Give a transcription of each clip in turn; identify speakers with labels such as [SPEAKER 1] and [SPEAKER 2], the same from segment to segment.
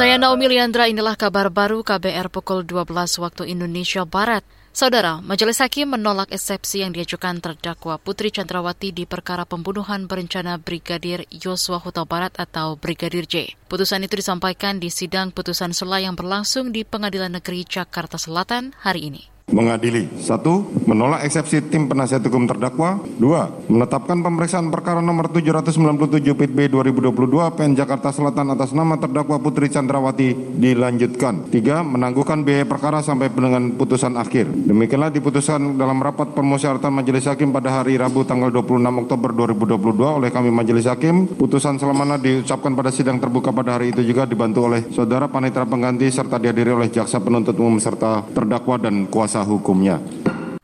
[SPEAKER 1] Saya Naomi Liandra, inilah kabar baru KBR pukul 12 waktu Indonesia Barat. Saudara, Majelis Hakim menolak eksepsi yang diajukan terdakwa Putri Chandrawati di perkara pembunuhan berencana Brigadir Yosua Huta Barat atau Brigadir J. Putusan itu disampaikan di sidang putusan sela yang berlangsung di Pengadilan Negeri Jakarta Selatan hari ini
[SPEAKER 2] mengadili. Satu, menolak eksepsi tim penasihat hukum terdakwa. Dua, menetapkan pemeriksaan perkara nomor 797 PIT B 2022 PN Jakarta Selatan atas nama terdakwa Putri Chandrawati dilanjutkan. Tiga, menangguhkan biaya perkara sampai dengan putusan akhir. Demikianlah diputuskan dalam rapat permusyawaratan Majelis Hakim pada hari Rabu tanggal 26 Oktober 2022 oleh kami Majelis Hakim. Putusan selamana diucapkan pada sidang terbuka pada hari itu juga dibantu oleh saudara panitera pengganti serta dihadiri oleh jaksa penuntut umum serta terdakwa dan kuasa hukumnya.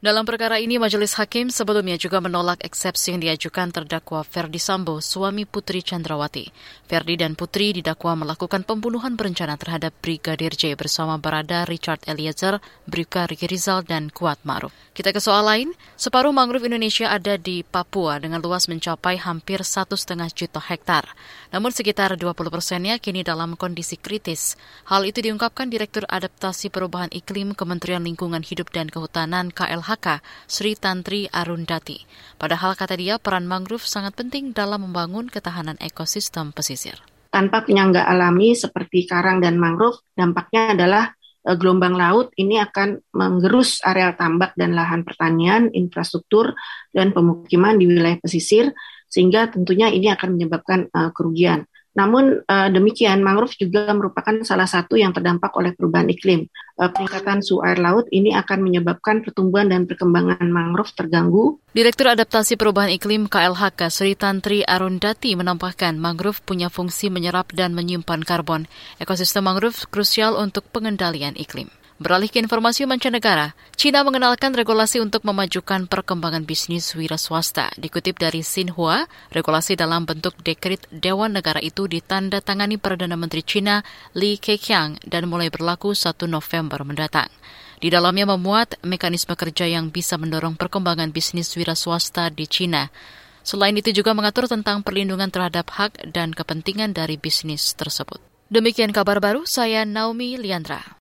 [SPEAKER 1] Dalam perkara ini, Majelis Hakim sebelumnya juga menolak eksepsi yang diajukan terdakwa Ferdi Sambo, suami Putri Chandrawati. Ferdi dan Putri didakwa melakukan pembunuhan berencana terhadap Brigadir J bersama Barada Richard Eliezer, Bribka Riki Rizal, dan Kuat Maruf. Kita ke soal lain, separuh mangrove Indonesia ada di Papua dengan luas mencapai hampir satu setengah juta hektar. Namun sekitar 20 persennya kini dalam kondisi kritis. Hal itu diungkapkan Direktur Adaptasi Perubahan Iklim Kementerian Lingkungan Hidup dan Kehutanan KLH KLHK, Sri Tantri Arundati. Padahal kata dia peran mangrove sangat penting dalam membangun ketahanan ekosistem pesisir.
[SPEAKER 3] Tanpa penyangga alami seperti karang dan mangrove, dampaknya adalah e, gelombang laut ini akan menggerus areal tambak dan lahan pertanian, infrastruktur, dan pemukiman di wilayah pesisir, sehingga tentunya ini akan menyebabkan uh, kerugian. Namun uh, demikian, mangrove juga merupakan salah satu yang terdampak oleh perubahan iklim. Uh, peningkatan suhu air laut ini akan menyebabkan pertumbuhan dan perkembangan mangrove terganggu.
[SPEAKER 1] Direktur Adaptasi Perubahan Iklim KLHK Sri Tantri Arundati menambahkan mangrove punya fungsi menyerap dan menyimpan karbon. Ekosistem mangrove krusial untuk pengendalian iklim. Beralih ke informasi mancanegara, China mengenalkan regulasi untuk memajukan perkembangan bisnis wira swasta. Dikutip dari Xinhua, regulasi dalam bentuk dekret Dewan Negara itu ditandatangani Perdana Menteri China Li Keqiang dan mulai berlaku 1 November mendatang. Di dalamnya memuat mekanisme kerja yang bisa mendorong perkembangan bisnis wira swasta di China. Selain itu juga mengatur tentang perlindungan terhadap hak dan kepentingan dari bisnis tersebut. Demikian kabar baru, saya Naomi Liandra.